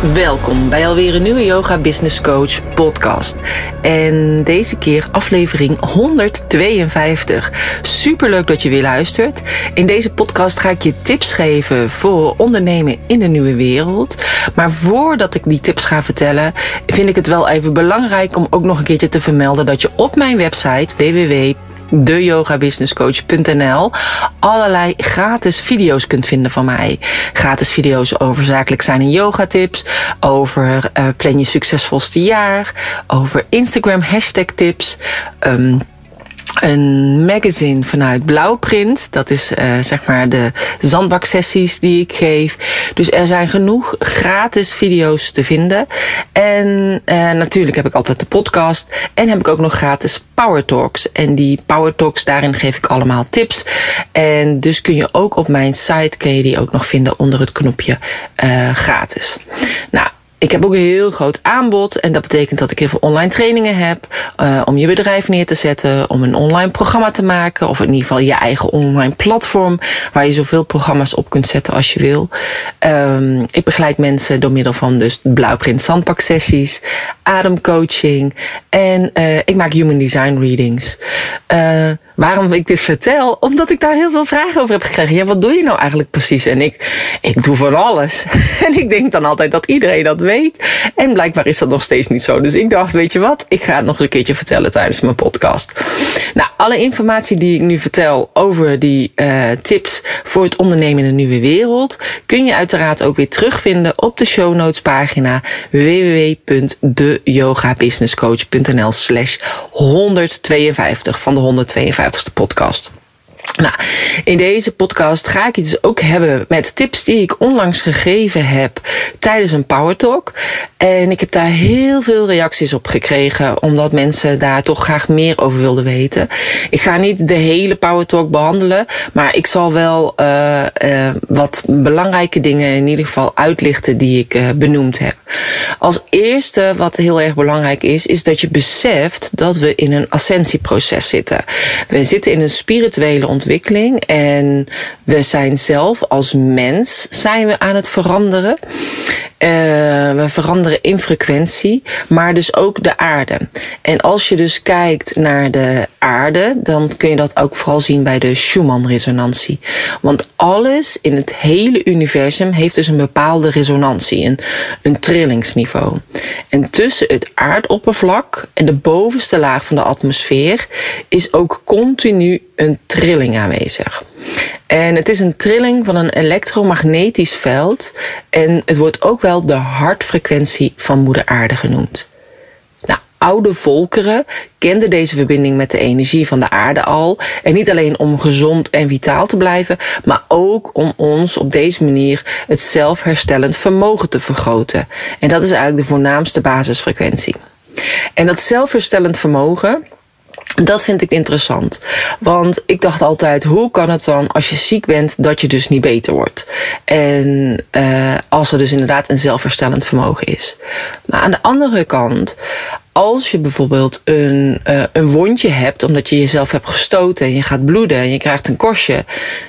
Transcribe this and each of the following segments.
Welkom bij alweer een nieuwe Yoga Business Coach podcast. En deze keer aflevering 152. Superleuk dat je weer luistert. In deze podcast ga ik je tips geven voor ondernemen in de nieuwe wereld. Maar voordat ik die tips ga vertellen, vind ik het wel even belangrijk om ook nog een keertje te vermelden dat je op mijn website www deyogabusinesscoach.nl allerlei gratis video's kunt vinden van mij. Gratis video's over zakelijk zijn en yoga tips, over uh, plan je succesvolste jaar, over Instagram hashtag tips. Um, een magazine vanuit Blauwprint. Dat is uh, zeg maar de zandbaksessies die ik geef. Dus er zijn genoeg gratis video's te vinden. En uh, natuurlijk heb ik altijd de podcast. En heb ik ook nog gratis Power Talks. En die Power Talks, daarin geef ik allemaal tips. En dus kun je ook op mijn site, kun je die ook nog vinden onder het knopje uh, gratis. Nou, ik heb ook een heel groot aanbod. En dat betekent dat ik heel veel online trainingen heb. Uh, om je bedrijf neer te zetten. Om een online programma te maken. Of in ieder geval je eigen online platform. Waar je zoveel programma's op kunt zetten als je wil. Um, ik begeleid mensen door middel van dus blauwprint zandpak sessies. Ademcoaching. En uh, ik maak human design readings. Uh, waarom ik dit vertel? Omdat ik daar heel veel vragen over heb gekregen. Ja, wat doe je nou eigenlijk precies? En ik, ik doe van alles. en ik denk dan altijd dat iedereen dat weet. En blijkbaar is dat nog steeds niet zo. Dus ik dacht, weet je wat? Ik ga het nog eens een keertje vertellen tijdens mijn podcast. Nou, alle informatie die ik nu vertel over die uh, tips voor het ondernemen in een nieuwe wereld, kun je uiteraard ook weer terugvinden op de show notes pagina www.deyogabusinesscoach.nl slash 152 van de 152ste podcast. Nou, in deze podcast ga ik het dus ook hebben met tips die ik onlangs gegeven heb tijdens een Power Talk. En ik heb daar heel veel reacties op gekregen, omdat mensen daar toch graag meer over wilden weten. Ik ga niet de hele Power Talk behandelen, maar ik zal wel uh, uh, wat belangrijke dingen in ieder geval uitlichten die ik uh, benoemd heb. Als eerste, wat heel erg belangrijk is, is dat je beseft dat we in een ascensieproces zitten. We zitten in een spirituele ontwikkeling en we zijn zelf als mens zijn we aan het veranderen. Uh, we veranderen in frequentie, maar dus ook de aarde. En als je dus kijkt naar de aarde, dan kun je dat ook vooral zien bij de Schumann-resonantie. Want alles in het hele universum heeft dus een bepaalde resonantie, een, een trillingsniveau. En tussen het aardoppervlak en de bovenste laag van de atmosfeer is ook continu een trilling aanwezig. En het is een trilling van een elektromagnetisch veld. En het wordt ook wel de hartfrequentie van Moeder Aarde genoemd. Nou, oude volkeren kenden deze verbinding met de energie van de aarde al. En niet alleen om gezond en vitaal te blijven, maar ook om ons op deze manier het zelfherstellend vermogen te vergroten. En dat is eigenlijk de voornaamste basisfrequentie. En dat zelfherstellend vermogen dat vind ik interessant. Want ik dacht altijd, hoe kan het dan als je ziek bent dat je dus niet beter wordt? En uh, als er dus inderdaad een zelfherstellend vermogen is. Maar aan de andere kant, als je bijvoorbeeld een, uh, een wondje hebt omdat je jezelf hebt gestoten en je gaat bloeden en je krijgt een korstje,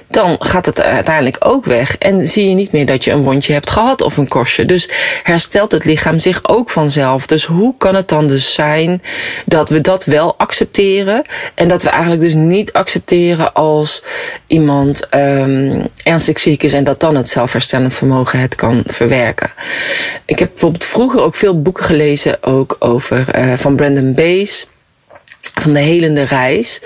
dan gaat het uiteindelijk ook weg. En zie je niet meer dat je een wondje hebt gehad of een korstje. Dus herstelt het lichaam zich ook vanzelf. Dus hoe kan het dan dus zijn dat we dat wel accepteren en dat we eigenlijk dus niet accepteren als iemand um, ernstig ziek is en dat dan het zelfherstellend vermogen het kan verwerken. Ik heb bijvoorbeeld vroeger ook veel boeken gelezen ook over uh, van Brandon Bays van de helende reis.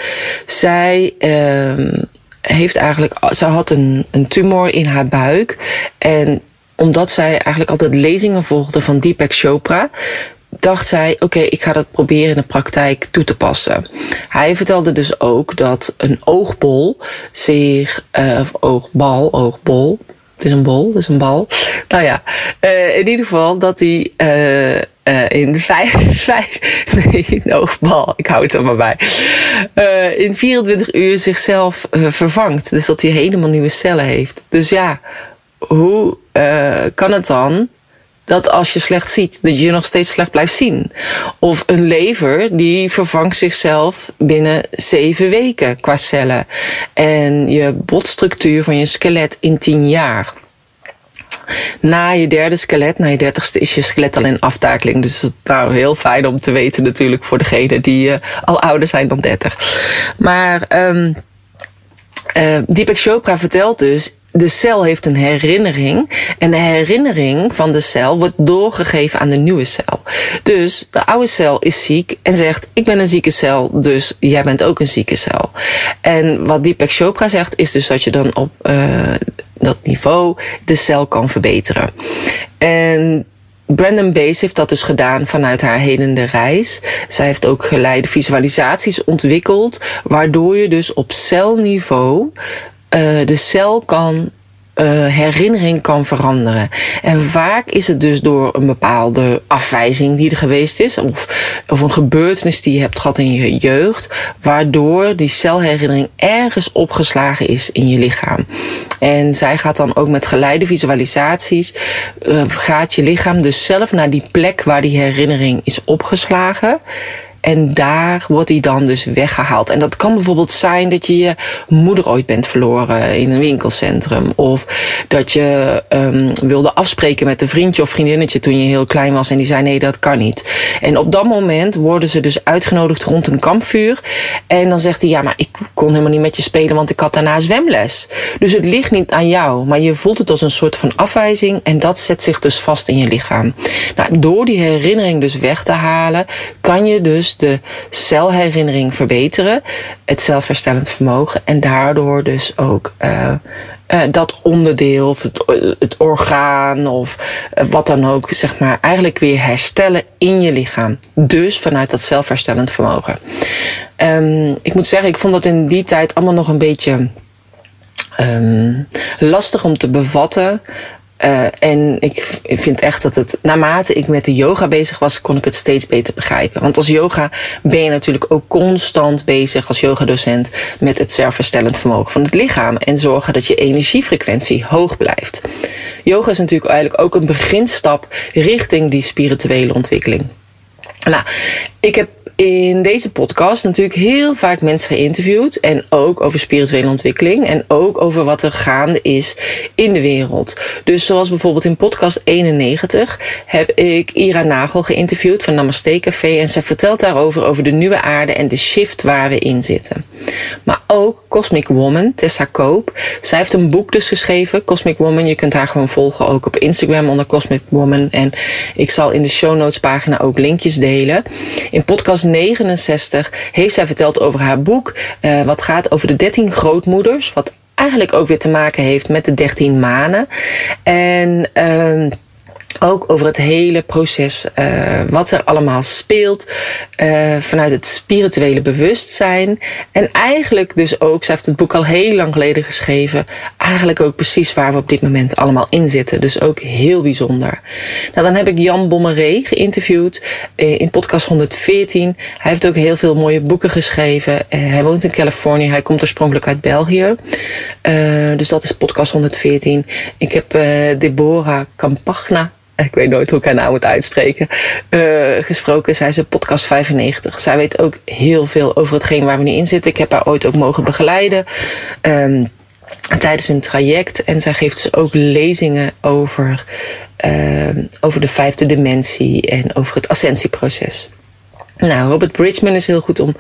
Zij uh, heeft eigenlijk, ze had een, een tumor in haar buik. En omdat zij eigenlijk altijd lezingen volgde van Deepak Chopra, dacht zij: oké, ik ga dat proberen in de praktijk toe te passen. Hij vertelde dus ook dat een oogbol zich, uh, of oogbal, oogbol, het is een bol, het is een bal. Nou ja, uh, in ieder geval dat hij uh, in vijf, vijf, nee, oogbal, ik hou het er maar bij. Uh, in 24 uur zichzelf uh, vervangt. Dus dat hij helemaal nieuwe cellen heeft. Dus ja, hoe kan het dan dat als je slecht ziet, dat je nog steeds slecht blijft zien. Of een lever die vervangt zichzelf binnen zeven weken qua cellen. En je botstructuur van je skelet in tien jaar. Na je derde skelet, na je dertigste, is je skelet al in aftakeling. Dus het is nou heel fijn om te weten natuurlijk voor degenen die uh, al ouder zijn dan 30. Maar um, uh, Deepak Chopra vertelt dus de cel heeft een herinnering. En de herinnering van de cel wordt doorgegeven aan de nieuwe cel. Dus de oude cel is ziek en zegt: Ik ben een zieke cel, dus jij bent ook een zieke cel. En wat Deepak Chopra zegt, is dus dat je dan op uh, dat niveau de cel kan verbeteren. En Brandon Base heeft dat dus gedaan vanuit haar helende reis. Zij heeft ook geleide visualisaties ontwikkeld, waardoor je dus op celniveau uh, de cel kan herinnering kan veranderen. En vaak is het dus door een bepaalde afwijzing die er geweest is, of, of een gebeurtenis die je hebt gehad in je jeugd, waardoor die celherinnering ergens opgeslagen is in je lichaam. En zij gaat dan ook met geleide visualisaties, uh, gaat je lichaam dus zelf naar die plek waar die herinnering is opgeslagen. En daar wordt hij dan dus weggehaald. En dat kan bijvoorbeeld zijn dat je je moeder ooit bent verloren in een winkelcentrum. Of dat je um, wilde afspreken met een vriendje of vriendinnetje toen je heel klein was. En die zei nee, dat kan niet. En op dat moment worden ze dus uitgenodigd rond een kampvuur. En dan zegt hij ja, maar ik kon helemaal niet met je spelen, want ik had daarna zwemles. Dus het ligt niet aan jou. Maar je voelt het als een soort van afwijzing. En dat zet zich dus vast in je lichaam. Nou, door die herinnering dus weg te halen, kan je dus de celherinnering verbeteren, het zelfherstellend vermogen en daardoor dus ook uh, uh, dat onderdeel of het, het orgaan of uh, wat dan ook, zeg maar, eigenlijk weer herstellen in je lichaam. Dus vanuit dat zelfherstellend vermogen. Um, ik moet zeggen, ik vond dat in die tijd allemaal nog een beetje um, lastig om te bevatten. Uh, en ik vind echt dat het, naarmate ik met de yoga bezig was, kon ik het steeds beter begrijpen. Want als yoga ben je natuurlijk ook constant bezig als yogadocent met het zelfherstellend vermogen van het lichaam en zorgen dat je energiefrequentie hoog blijft. Yoga is natuurlijk eigenlijk ook een beginstap richting die spirituele ontwikkeling. Nou, ik heb in deze podcast natuurlijk heel vaak mensen geïnterviewd. En ook over spirituele ontwikkeling. En ook over wat er gaande is in de wereld. Dus zoals bijvoorbeeld in podcast 91 heb ik Ira Nagel geïnterviewd van Namaste Café. En zij vertelt daarover over de nieuwe aarde en de shift waar we in zitten. Maar ook Cosmic Woman, Tessa Koop. Zij heeft een boek dus geschreven, Cosmic Woman. Je kunt haar gewoon volgen ook op Instagram onder Cosmic Woman. En ik zal in de show notes pagina ook linkjes delen. In podcast 69 heeft zij verteld over haar boek. Uh, wat gaat over de 13 grootmoeders. Wat eigenlijk ook weer te maken heeft met de 13 manen. En... Uh, ook over het hele proces, uh, wat er allemaal speelt uh, vanuit het spirituele bewustzijn. En eigenlijk dus ook, ze heeft het boek al heel lang geleden geschreven, eigenlijk ook precies waar we op dit moment allemaal in zitten. Dus ook heel bijzonder. Nou, dan heb ik Jan Bommeré geïnterviewd uh, in podcast 114. Hij heeft ook heel veel mooie boeken geschreven. hij woont in Californië, hij komt oorspronkelijk uit België. dus dat is podcast 114. Ik heb Deborah Campagna ik weet nooit hoe ik haar naam moet uitspreken, uh, gesproken. Zij is podcast 95. Zij weet ook heel veel over hetgeen waar we nu in zitten. Ik heb haar ooit ook mogen begeleiden. Um, tijdens een traject. En zij geeft dus ook lezingen over, uh, over de vijfde dimensie en over het ascensieproces. Nou, Robert Bridgman is heel goed om uh,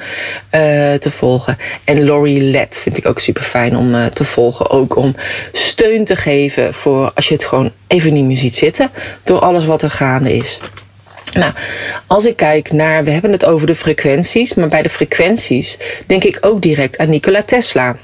te volgen. En Laurie Led vind ik ook super fijn om uh, te volgen. Ook om steun te geven voor als je het gewoon even niet meer ziet zitten. Door alles wat er gaande is. Nou, als ik kijk naar, we hebben het over de frequenties, maar bij de frequenties denk ik ook direct aan Nikola Tesla.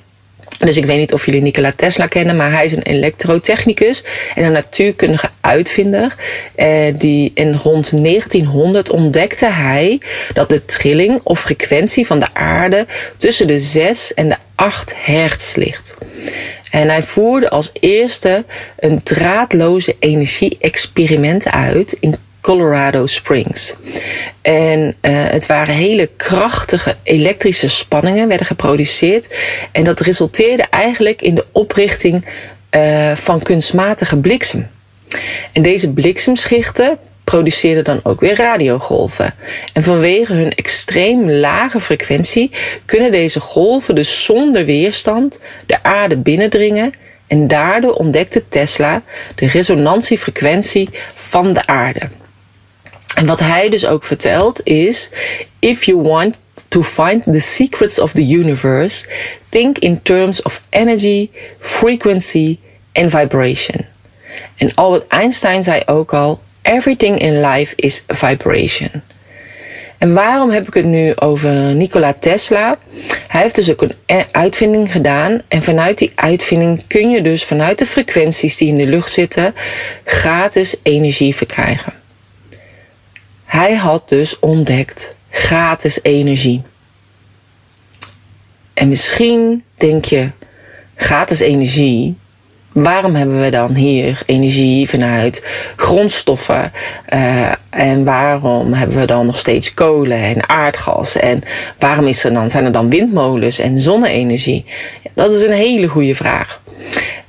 Dus ik weet niet of jullie Nikola Tesla kennen, maar hij is een elektrotechnicus en een natuurkundige uitvinder. Eh, die in rond 1900 ontdekte hij dat de trilling of frequentie van de aarde tussen de 6 en de 8 hertz ligt. En hij voerde als eerste een draadloze energie-experiment uit in Colorado Springs. En uh, het waren hele krachtige elektrische spanningen, werden geproduceerd. En dat resulteerde eigenlijk in de oprichting uh, van kunstmatige bliksem. En deze bliksemschichten produceerden dan ook weer radiogolven. En vanwege hun extreem lage frequentie kunnen deze golven dus zonder weerstand de aarde binnendringen en daardoor ontdekte Tesla de resonantiefrequentie van de aarde. En wat hij dus ook vertelt is: if you want to find the secrets of the universe, think in terms of energy, frequency and vibration. En Albert Einstein zei ook al: everything in life is vibration. En waarom heb ik het nu over Nikola Tesla? Hij heeft dus ook een uitvinding gedaan. En vanuit die uitvinding kun je dus vanuit de frequenties die in de lucht zitten gratis energie verkrijgen. Hij had dus ontdekt gratis energie. En misschien denk je, gratis energie, waarom hebben we dan hier energie vanuit grondstoffen? Uh, en waarom hebben we dan nog steeds kolen en aardgas? En waarom is er dan, zijn er dan windmolens en zonne-energie? Dat is een hele goede vraag.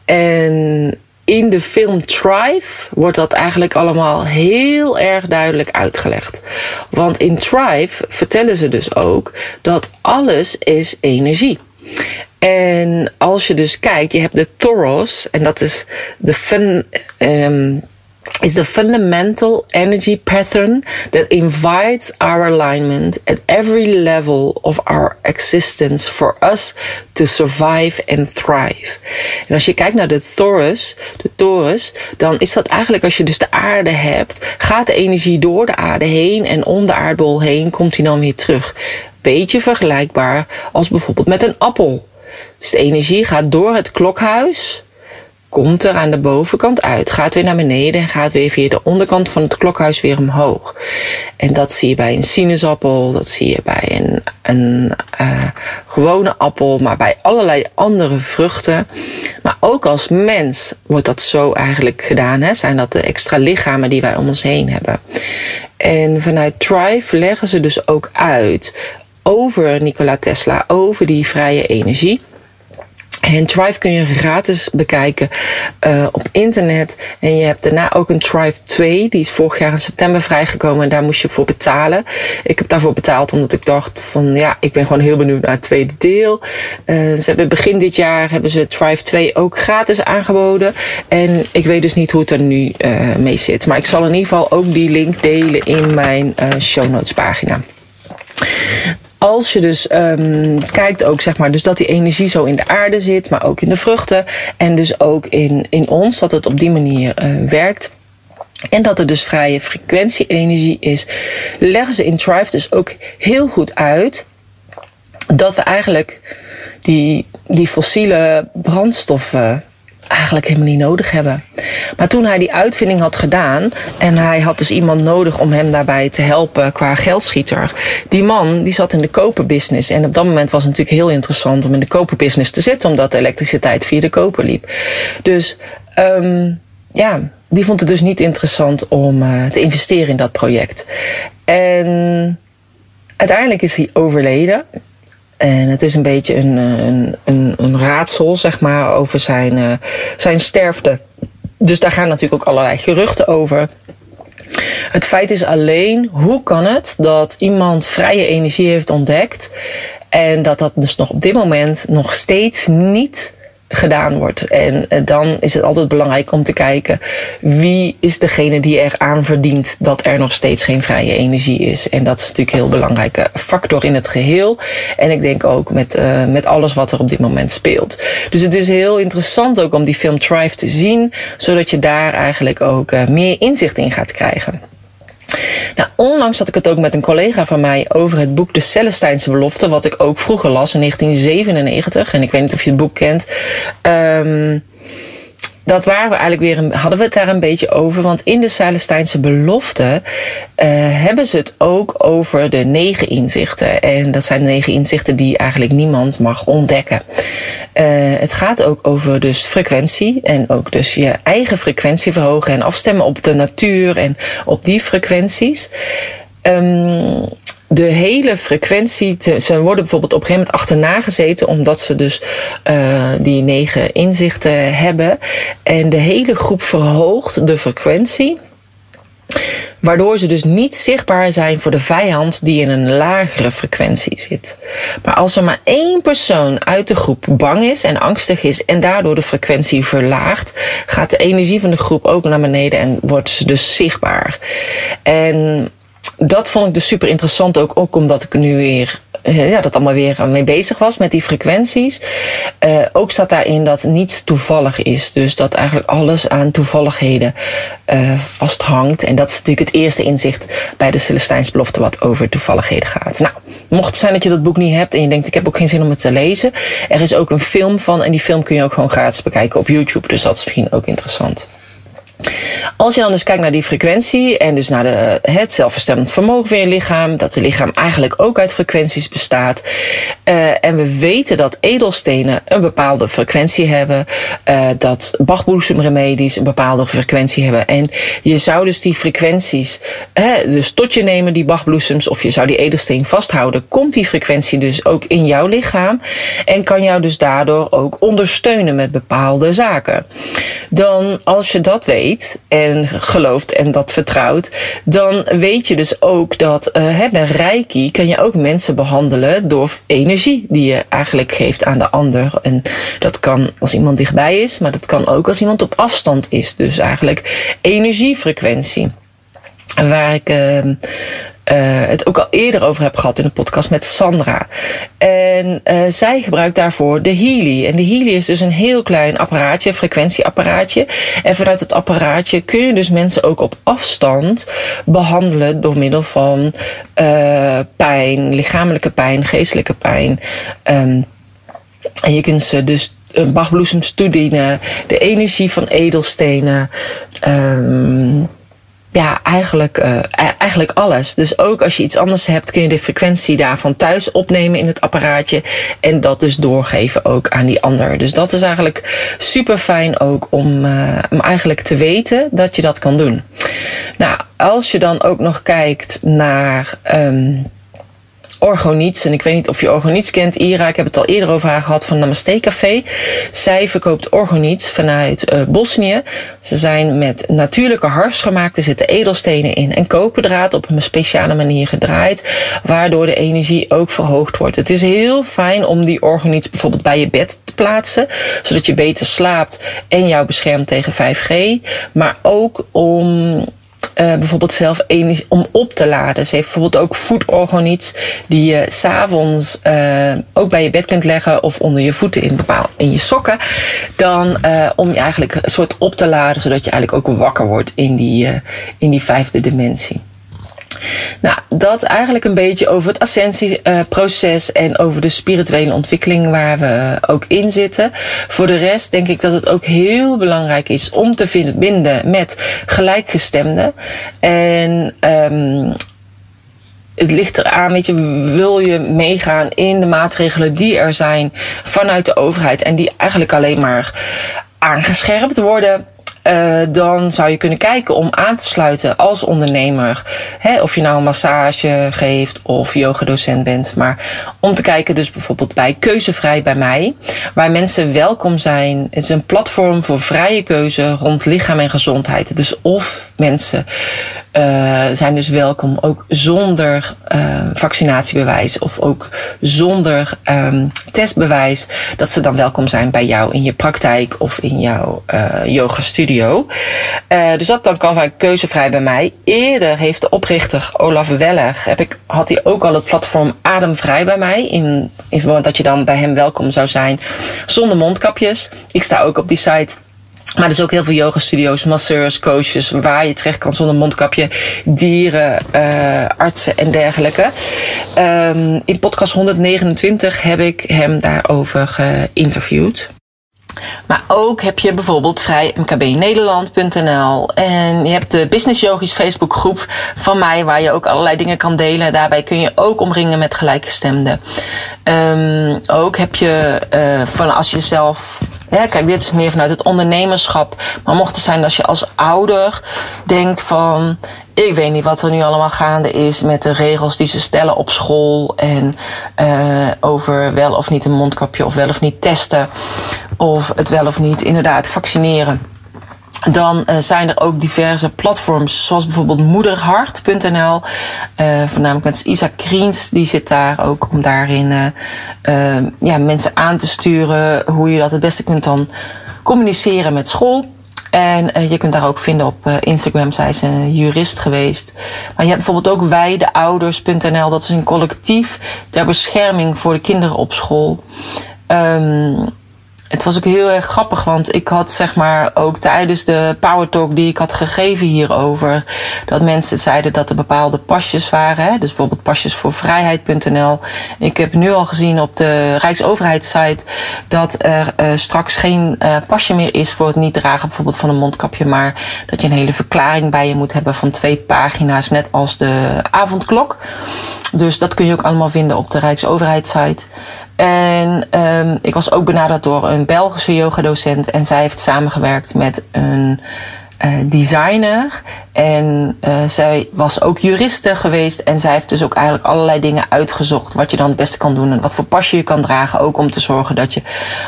En in de film Thrive wordt dat eigenlijk allemaal heel erg duidelijk uitgelegd. Want in Thrive vertellen ze dus ook dat alles is energie. En als je dus kijkt, je hebt de Toros, en dat is de fun, um, is the fundamental energy pattern that invites our alignment at every level of our existence for us to survive and thrive. En als je kijkt naar de Taurus, de Taurus, dan is dat eigenlijk als je dus de aarde hebt, gaat de energie door de aarde heen en om de aardbol heen komt die dan weer terug. Beetje vergelijkbaar als bijvoorbeeld met een appel. Dus de energie gaat door het klokhuis, komt er aan de bovenkant uit, gaat weer naar beneden en gaat weer via de onderkant van het klokhuis weer omhoog. En dat zie je bij een sinaasappel, dat zie je bij een, een uh, gewone appel, maar bij allerlei andere vruchten. Maar ook als mens wordt dat zo eigenlijk gedaan. Hè? Zijn dat de extra lichamen die wij om ons heen hebben. En vanuit Thrive leggen ze dus ook uit over Nikola Tesla, over die vrije energie. En Thrive kun je gratis bekijken uh, op internet. En je hebt daarna ook een Thrive 2. Die is vorig jaar in september vrijgekomen. En daar moest je voor betalen. Ik heb daarvoor betaald omdat ik dacht van ja, ik ben gewoon heel benieuwd naar het tweede deel. Uh, ze hebben begin dit jaar hebben ze Thrive 2 ook gratis aangeboden. En ik weet dus niet hoe het er nu uh, mee zit. Maar ik zal in ieder geval ook die link delen in mijn show notes pagina als je dus um, kijkt ook, zeg maar, dus dat die energie zo in de aarde zit, maar ook in de vruchten en dus ook in, in ons, dat het op die manier uh, werkt. En dat er dus vrije frequentie-energie is, leggen ze in Thrive dus ook heel goed uit dat we eigenlijk die, die fossiele brandstoffen eigenlijk helemaal niet nodig hebben. Maar toen hij die uitvinding had gedaan en hij had dus iemand nodig om hem daarbij te helpen qua geldschieter. Die man die zat in de koperbusiness en op dat moment was het natuurlijk heel interessant om in de koperbusiness te zitten omdat de elektriciteit via de koper liep. Dus um, ja, die vond het dus niet interessant om uh, te investeren in dat project. En uiteindelijk is hij overleden. En het is een beetje een, eh, een, een, een raadsel, zeg maar, over zijn, uh, zijn sterfte. Dus daar gaan natuurlijk ook allerlei geruchten over. Het feit is alleen, hoe kan het dat iemand vrije energie heeft ontdekt en dat dat dus nog op dit moment nog steeds niet gedaan wordt. En eh, dan is het altijd belangrijk om te kijken wie is degene die er aan verdient dat er nog steeds geen vrije energie is. En dat is natuurlijk een heel belangrijke factor in het geheel. En ik denk ook met, uh, met alles wat er op dit moment speelt. Dus het is heel interessant ook om die film Thrive te zien, zodat je daar eigenlijk ook meer inzicht in gaat krijgen. Nou, onlangs had ik het ook met een collega van mij over het boek De Celestijnse Belofte, wat ik ook vroeger las in 1997. En ik weet niet of je het boek kent. Um, dat waren we eigenlijk weer een, hadden we het daar een beetje over. Want in de Celestijnse belofte uh, hebben ze het ook over de negen inzichten. En dat zijn negen inzichten die eigenlijk niemand mag ontdekken. Uh, het gaat ook over dus frequentie. En ook dus je eigen frequentie verhogen en afstemmen op de natuur en op die frequenties. Um, de hele frequentie. Ze worden bijvoorbeeld op een gegeven moment achterna gezeten, omdat ze dus uh, die negen inzichten hebben. En de hele groep verhoogt de frequentie. Waardoor ze dus niet zichtbaar zijn voor de vijand die in een lagere frequentie zit. Maar als er maar één persoon uit de groep bang is en angstig is en daardoor de frequentie verlaagt, gaat de energie van de groep ook naar beneden en wordt ze dus zichtbaar. En dat vond ik dus super interessant ook, ook omdat ik nu weer eh, ja, dat allemaal weer mee bezig was met die frequenties. Uh, ook staat daarin dat niets toevallig is. Dus dat eigenlijk alles aan toevalligheden uh, vasthangt. En dat is natuurlijk het eerste inzicht bij de Celestijns belofte wat over toevalligheden gaat. Nou, mocht het zijn dat je dat boek niet hebt en je denkt ik heb ook geen zin om het te lezen. Er is ook een film van en die film kun je ook gewoon gratis bekijken op YouTube. Dus dat is misschien ook interessant. Als je dan dus kijkt naar die frequentie en dus naar de, het zelfverstellend vermogen van je lichaam, dat het lichaam eigenlijk ook uit frequenties bestaat. Uh, en we weten dat edelstenen een bepaalde frequentie hebben, uh, dat bachbloesemremedies een bepaalde frequentie hebben. En je zou dus die frequenties hè, dus tot je nemen, die bachbloesems, of je zou die edelsteen vasthouden, komt die frequentie dus ook in jouw lichaam en kan jou dus daardoor ook ondersteunen met bepaalde zaken. Dan als je dat weet, en gelooft en dat vertrouwt, dan weet je dus ook dat bij Reiki kan je ook mensen behandelen door energie die je eigenlijk geeft aan de ander. En dat kan als iemand dichtbij is, maar dat kan ook als iemand op afstand is. Dus eigenlijk energiefrequentie. Waar ik uh, uh, het ook al eerder over heb gehad in de podcast met Sandra. En uh, zij gebruikt daarvoor de Healy. En de Healy is dus een heel klein apparaatje, frequentieapparaatje. En vanuit het apparaatje kun je dus mensen ook op afstand behandelen door middel van uh, pijn, lichamelijke pijn, geestelijke pijn. Um, en je kunt ze dus bachbloesems toedienen, de energie van edelstenen. Um, ja, eigenlijk, uh, eigenlijk alles. Dus ook als je iets anders hebt, kun je de frequentie daarvan thuis opnemen in het apparaatje. En dat dus doorgeven ook aan die ander. Dus dat is eigenlijk super fijn ook om, uh, om eigenlijk te weten dat je dat kan doen. Nou, als je dan ook nog kijkt naar. Um, Orgoniets. En ik weet niet of je Orgoniets kent, Ira. Ik heb het al eerder over haar gehad van Namaste Café. Zij verkoopt Orgoniets vanuit uh, Bosnië. Ze zijn met natuurlijke hars gemaakt. Er zitten edelstenen in en koperdraad op een speciale manier gedraaid. Waardoor de energie ook verhoogd wordt. Het is heel fijn om die Orgoniets bijvoorbeeld bij je bed te plaatsen. Zodat je beter slaapt en jou beschermt tegen 5G. Maar ook om uh, bijvoorbeeld zelf energie om op te laden. Ze heeft bijvoorbeeld ook voetorgoniets die je s'avonds uh, ook bij je bed kunt leggen of onder je voeten in, bepaal, in je sokken. Dan uh, om je eigenlijk een soort op te laden, zodat je eigenlijk ook wakker wordt in die, in die vijfde dimensie. Nou, dat eigenlijk een beetje over het ascensieproces en over de spirituele ontwikkeling waar we ook in zitten. Voor de rest denk ik dat het ook heel belangrijk is om te vinden met gelijkgestemden. En um, het ligt eraan, weet je, wil je meegaan in de maatregelen die er zijn vanuit de overheid en die eigenlijk alleen maar aangescherpt worden uh, dan zou je kunnen kijken om aan te sluiten als ondernemer. Hè, of je nou een massage geeft of yogadocent bent. Maar om te kijken dus bijvoorbeeld bij Keuzevrij bij mij. Waar mensen welkom zijn. Het is een platform voor vrije keuze rond lichaam en gezondheid. Dus of mensen uh, zijn dus welkom ook zonder uh, vaccinatiebewijs of ook zonder um, testbewijs. Dat ze dan welkom zijn bij jou in je praktijk of in jouw uh, yoga studio. dus dat dan kan van keuzevrij bij mij. Eerder heeft de oprichter Olaf Weller, heb ik, had hij ook al het platform Ademvrij bij mij. In, in dat je dan bij hem welkom zou zijn zonder mondkapjes. Ik sta ook op die site maar er is ook heel veel yoga-studio's, masseurs, coaches, waar je terecht kan zonder mondkapje, dieren, uh, artsen en dergelijke. Um, in podcast 129 heb ik hem daarover geïnterviewd. Maar ook heb je bijvoorbeeld vrij mkbnederland.nl. En je hebt de Business Yogis Facebook groep van mij, waar je ook allerlei dingen kan delen. Daarbij kun je ook omringen met gelijkgestemden. Um, ook heb je uh, van als je zelf ja, kijk, dit is meer vanuit het ondernemerschap. Maar mocht het zijn als je als ouder denkt van... ik weet niet wat er nu allemaal gaande is met de regels die ze stellen op school... en uh, over wel of niet een mondkapje of wel of niet testen... of het wel of niet inderdaad vaccineren dan uh, zijn er ook diverse platforms, zoals bijvoorbeeld moederhart.nl. Uh, voornamelijk met Isa Kriens, die zit daar ook om daarin uh, ja, mensen aan te sturen. Hoe je dat het beste kunt dan communiceren met school. En je kunt daar ook vinden op Instagram. Zij is een jurist geweest. Maar je hebt bijvoorbeeld ook wijdeouders.nl. Dat is een collectief ter bescherming voor de kinderen op school. Um, het was ook heel erg grappig, want ik had zeg maar ook tijdens de Power Talk die ik had gegeven hierover, dat mensen zeiden dat er bepaalde pasjes waren. Hè? Dus bijvoorbeeld pasjes voor vrijheid.nl. Ik heb nu al gezien op de Rijksoverheidssite dat er uh, straks geen uh, pasje meer is voor het niet dragen bijvoorbeeld van een mondkapje, maar dat je een hele verklaring bij je moet hebben van twee pagina's, net als de avondklok. Dus dat kun je ook allemaal vinden op de Rijksoverheidssite. En um, ik was ook benaderd door een Belgische yogadocent. En zij heeft samengewerkt met een uh, designer. En uh, zij was ook juriste geweest. En zij heeft dus ook eigenlijk allerlei dingen uitgezocht. Wat je dan het beste kan doen. En wat voor pasje je kan dragen. Ook om te zorgen dat je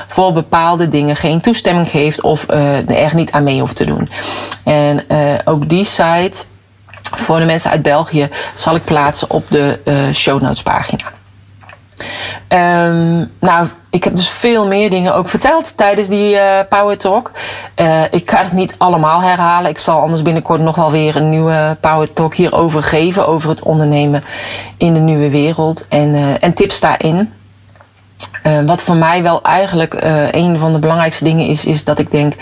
voor bepaalde dingen geen toestemming geeft. Of uh, er niet aan mee hoeft te doen. En ook die site voor de mensen uit België zal ik plaatsen op de show notes pagina. Um, nou, ik heb dus veel meer dingen ook verteld tijdens die uh, Power Talk. Uh, ik ga het niet allemaal herhalen. Ik zal anders binnenkort nog wel weer een nieuwe Power Talk hierover geven. Over het ondernemen in de nieuwe wereld. En, uh, en tips daarin. wat voor mij wel eigenlijk een van de belangrijkste dingen is, is dat ik denk: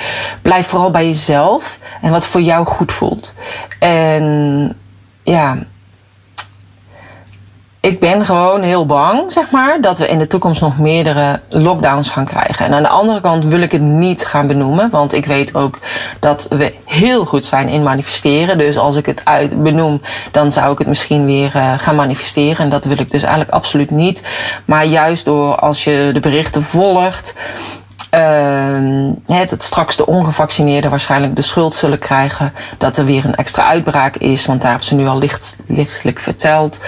blijf vooral bij jezelf en wat voor jou goed voelt. En ja, ik ben gewoon heel bang, zeg maar, dat we in de toekomst nog meerdere lockdowns gaan krijgen. En aan de andere kant wil ik het niet gaan benoemen, want ik weet ook dat we heel goed zijn in manifesteren. Dus als ik het uit benoem, dan zou ik het misschien weer uh, gaan manifesteren. En dat wil ik dus eigenlijk absoluut niet. Maar juist door als je de berichten volgt, het, het straks de ongevaccineerden waarschijnlijk de schuld zullen krijgen. Dat er weer een extra uitbraak is, want daar hebben ze nu al licht, lichtelijk verteld.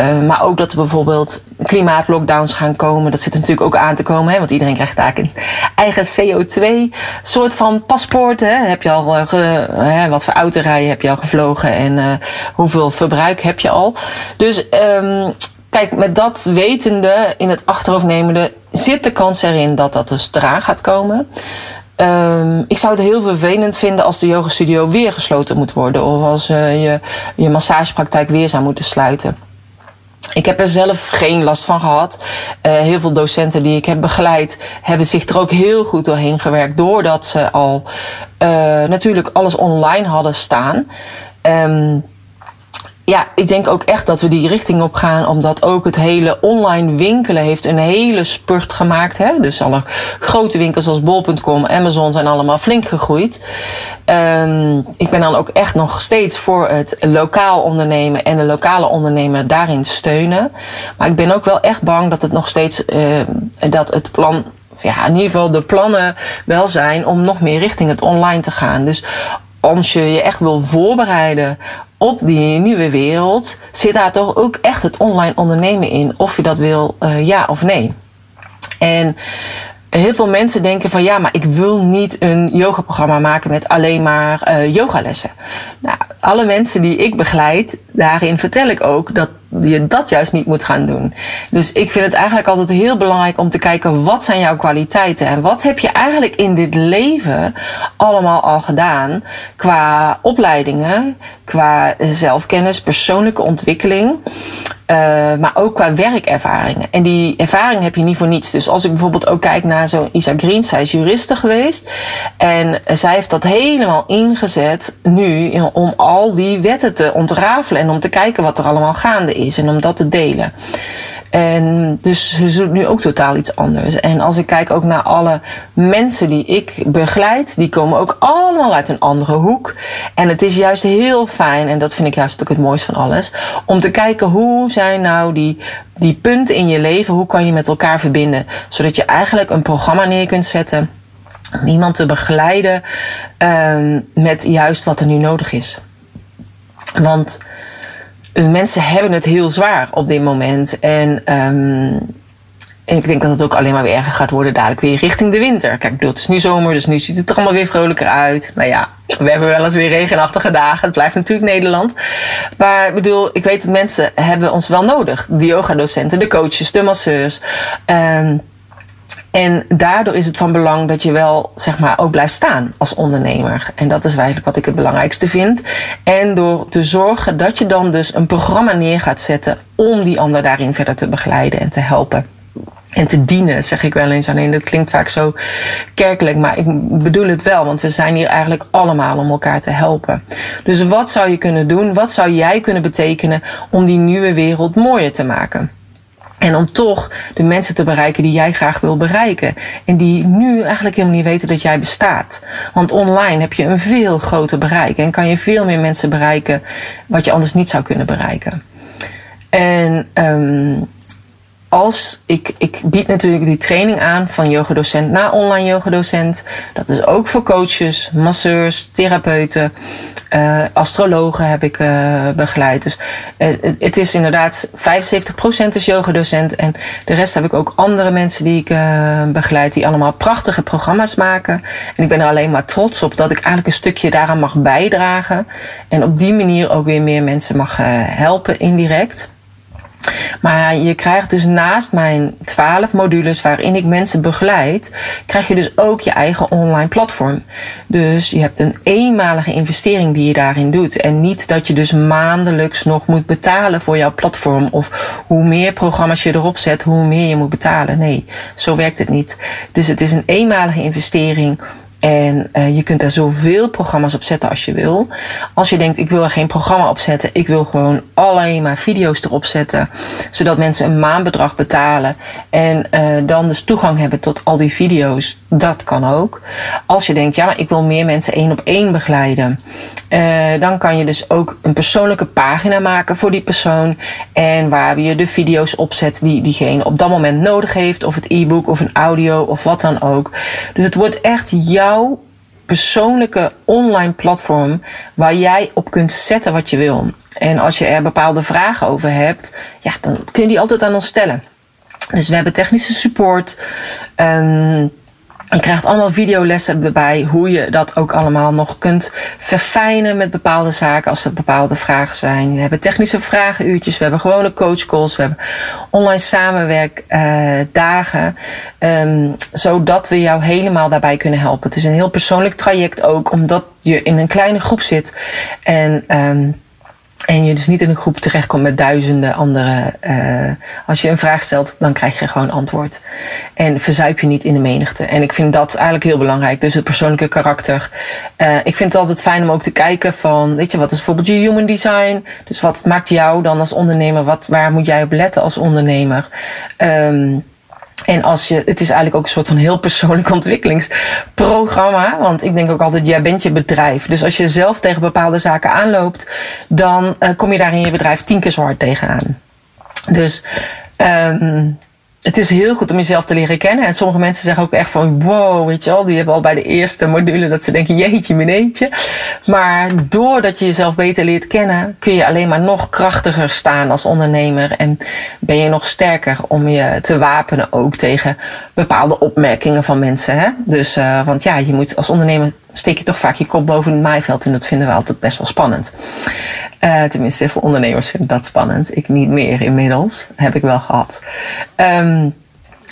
Uh, maar ook dat er bijvoorbeeld klimaatlockdowns gaan komen. Dat zit natuurlijk ook aan te komen, hè, want iedereen krijgt eigenlijk een eigen CO2-soort van paspoort. Hè. Heb je al, ge, hè, wat voor autorijden heb je al gevlogen en uh, hoeveel verbruik heb je al? Dus um, kijk, met dat wetende in het achterhoofd nemende, zit de kans erin dat dat dus eraan gaat komen. Um, ik zou het heel vervelend vinden als de yogastudio weer gesloten moet worden. Of als uh, je je massagepraktijk weer zou moeten sluiten. Ik heb er zelf geen last van gehad. Uh, heel veel docenten die ik heb begeleid hebben zich er ook heel goed doorheen gewerkt. Doordat ze al uh, natuurlijk alles online hadden staan. Um, ja, ik denk ook echt dat we die richting op gaan, omdat ook het hele online winkelen heeft een hele spurt gemaakt. Hè? Dus alle grote winkels als bol.com, Amazon zijn allemaal flink gegroeid. Um, ik ben dan ook echt nog steeds voor het lokaal ondernemen en de lokale ondernemer daarin steunen. Maar ik ben ook wel echt bang dat het nog steeds, uh, dat het plan ja, in ieder geval de plannen wel zijn om nog meer richting het online te gaan. Dus als je je echt wil voorbereiden op die nieuwe wereld, zit daar toch ook echt het online ondernemen in. Of je dat wil, uh, ja of nee. En heel veel mensen denken van ja, maar ik wil niet een yogaprogramma maken met alleen maar uh, yogalessen. Nou, alle mensen die ik begeleid, daarin vertel ik ook dat je dat juist niet moet gaan doen. Dus ik vind het eigenlijk altijd heel belangrijk om te kijken wat zijn jouw kwaliteiten en wat heb je eigenlijk in dit leven allemaal al gedaan qua opleidingen, qua zelfkennis, persoonlijke ontwikkeling. Uh, maar ook qua werkervaringen. En die ervaring heb je niet voor niets. Dus als ik bijvoorbeeld ook kijk naar zo'n Isa Green, zij is juriste geweest. En zij heeft dat helemaal ingezet nu om al die wetten te ontrafelen en om te kijken wat er allemaal gaande is en om dat te delen. En dus ze doen nu ook totaal iets anders. En als ik kijk ook naar alle mensen die ik begeleid, die komen ook allemaal uit een andere hoek. En het is juist heel fijn, en dat vind ik juist ook het mooiste van alles, om te kijken hoe zijn nou die, die punten in je leven, hoe kan je met elkaar verbinden, zodat je eigenlijk een programma neer kunt zetten om iemand te begeleiden um, met juist wat er nu nodig is. Want mensen hebben het heel zwaar op dit moment. En um, ik denk dat het ook alleen maar weer erger gaat worden dadelijk weer richting de winter. Kijk, bedoel, het is nu zomer, dus nu ziet het er allemaal weer vrolijker uit. Nou ja, we hebben wel eens weer regenachtige dagen. Het blijft natuurlijk Nederland. Maar ik bedoel, ik weet dat mensen hebben ons wel nodig. De yogadocenten, de coaches, de masseurs. Um, en daardoor is het van belang dat je wel, zeg maar, ook blijft staan als ondernemer. En dat is eigenlijk wat ik het belangrijkste vind. En door te zorgen dat je dan dus een programma neer gaat zetten om die ander daarin verder te begeleiden en te helpen. En te dienen, zeg ik wel eens. Alleen dat klinkt vaak zo kerkelijk, maar ik bedoel het wel, want we zijn hier eigenlijk allemaal om elkaar te helpen. Dus wat zou je kunnen doen? Wat zou jij kunnen betekenen om die nieuwe wereld mooier te maken? En om toch de mensen te bereiken die jij graag wil bereiken. En die nu eigenlijk helemaal niet weten dat jij bestaat. Want online heb je een veel groter bereik. En kan je veel meer mensen bereiken wat je anders niet zou kunnen bereiken. En um, als ik, ik bied natuurlijk die training aan van yogadocent naar online yogadocent. Dat is ook voor coaches, masseurs, therapeuten, uh, astrologen heb ik uh, begeleid. Dus het is inderdaad 75% is yogadocent. En de rest heb ik ook andere mensen die ik begeleid. Die allemaal prachtige programma's maken. En ik ben er alleen maar trots op dat ik eigenlijk een stukje daaraan mag bijdragen. En op die manier ook weer meer mensen mag helpen indirect. Maar je krijgt dus naast mijn 12 modules waarin ik mensen begeleid, krijg je dus ook je eigen online platform. Dus je hebt een eenmalige investering die je daarin doet. En niet dat je dus maandelijks nog moet betalen voor jouw platform. Of hoe meer programma's je erop zet, hoe meer je moet betalen. Nee, zo werkt het niet. Dus het is een eenmalige investering en uh, je kunt er zoveel programma's op zetten als je wil. Als je denkt, ik wil er geen programma op zetten, ik wil gewoon alleen maar video's erop zetten. Zodat mensen een maandbedrag betalen en uh, dan dus toegang hebben tot al die video's. Dat kan ook. Als je denkt, ja, maar ik wil meer mensen één op één begeleiden. Uh, dan kan je dus ook een persoonlijke pagina maken voor die persoon. En waar je de video's opzet die diegene op dat moment nodig heeft. Of het e-book of een audio of wat dan ook. Dus het wordt echt jouw persoonlijke online platform waar jij op kunt zetten wat je wil. En als je er bepaalde vragen over hebt, ja, dan kun je die altijd aan ons stellen. Dus we hebben technische support. Um, je krijgt allemaal videolessen erbij hoe je dat ook allemaal nog kunt verfijnen met bepaalde zaken als er bepaalde vragen zijn. We hebben technische vragenuurtjes, we hebben gewone coachcalls, we hebben online samenwerkdagen, um, zodat we jou helemaal daarbij kunnen helpen. Het is een heel persoonlijk traject ook, omdat je in een kleine groep zit en um, en je dus niet in een groep terechtkomt met duizenden andere. Uh, als je een vraag stelt, dan krijg je gewoon antwoord. En verzuip je niet in de menigte. En ik vind dat eigenlijk heel belangrijk. Dus het persoonlijke karakter. Uh, ik vind het altijd fijn om ook te kijken van, weet je, wat is bijvoorbeeld je human design? Dus wat maakt jou dan als ondernemer? Wat, waar moet jij op letten als ondernemer? Um, en als je, het is eigenlijk ook een soort van heel persoonlijk ontwikkelingsprogramma. Want ik denk ook altijd, jij bent je bedrijf. Dus als je zelf tegen bepaalde zaken aanloopt, dan uh, kom je daar in je bedrijf tien keer zo hard tegenaan. Dus um, het is heel goed om jezelf te leren kennen. En sommige mensen zeggen ook echt van wow, weet je wel, die hebben al bij de eerste module dat ze denken jeetje mineetje. Maar doordat je jezelf beter leert kennen, kun je alleen maar nog krachtiger staan als ondernemer. En ben je nog sterker om je te wapenen ook tegen bepaalde opmerkingen van mensen. Hè? Dus, uh, want ja, je moet als ondernemer steek je toch vaak je kop boven het maaiveld. En dat vinden we altijd best wel spannend. Uh, tenminste, voor ondernemers vinden dat spannend. Ik niet meer inmiddels. Heb ik wel gehad. Um,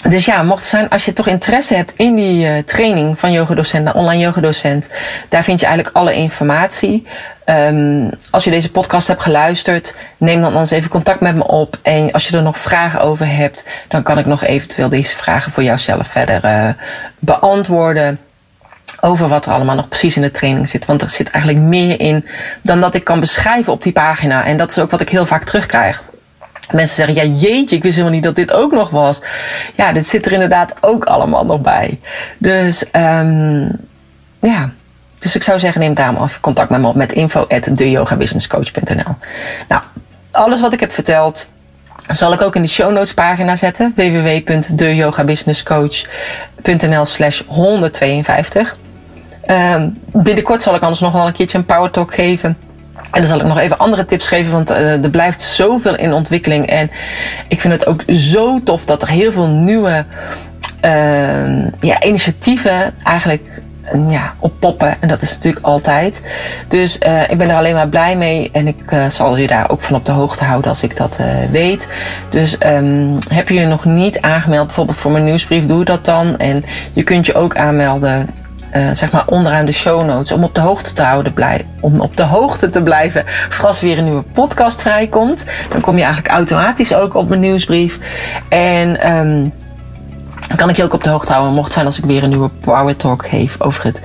dus ja, mocht het zijn, als je toch interesse hebt in die uh, training van yogadocent naar online yogadocent, daar vind je eigenlijk alle informatie. Um, als je deze podcast hebt geluisterd, neem dan ons even contact met me op. En als je er nog vragen over hebt, dan kan ik nog eventueel deze vragen voor jouzelf verder uh, beantwoorden over wat er allemaal nog precies in de training zit. Want er zit eigenlijk meer in dan dat ik kan beschrijven op die pagina. En dat is ook wat ik heel vaak terugkrijg. Mensen zeggen, ja jeetje, ik wist helemaal niet dat dit ook nog was. Ja, dit zit er inderdaad ook allemaal nog bij. Dus um, ja, dus ik zou zeggen, neem daarom even contact met me op met info at. Nou, alles wat ik heb verteld, zal ik ook in de show notes pagina zetten. www.deyogabusinesscoach.nl slash 152. Um, binnenkort zal ik anders nog wel een keertje een power talk geven. En dan zal ik nog even andere tips geven, want uh, er blijft zoveel in ontwikkeling. En ik vind het ook zo tof dat er heel veel nieuwe uh, ja, initiatieven eigenlijk ja, oppoppen. En dat is natuurlijk altijd. Dus uh, ik ben er alleen maar blij mee. En ik uh, zal je daar ook van op de hoogte houden als ik dat weet. Dus um, heb je je nog niet aangemeld, bijvoorbeeld voor mijn nieuwsbrief, doe dat dan. En je kunt je ook aanmelden. Zeg maar onderaan de show notes om op de hoogte te houden om op de hoogte te blijven voor als er weer een nieuwe podcast vrijkomt dan kom je eigenlijk automatisch ook op mijn nieuwsbrief en um, dan kan ik je ook op de hoogte houden, mocht zijn als ik weer een nieuwe Power Talk geef over het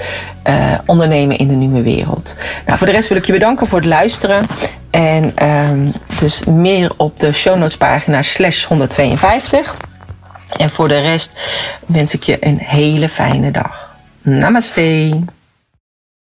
uh, ondernemen in de nieuwe wereld. Nou, voor de rest wil ik je bedanken voor het luisteren. En uh, dus meer op de show notes pagina slash 152. En voor de rest wens ik je een hele fijne dag. Namaste.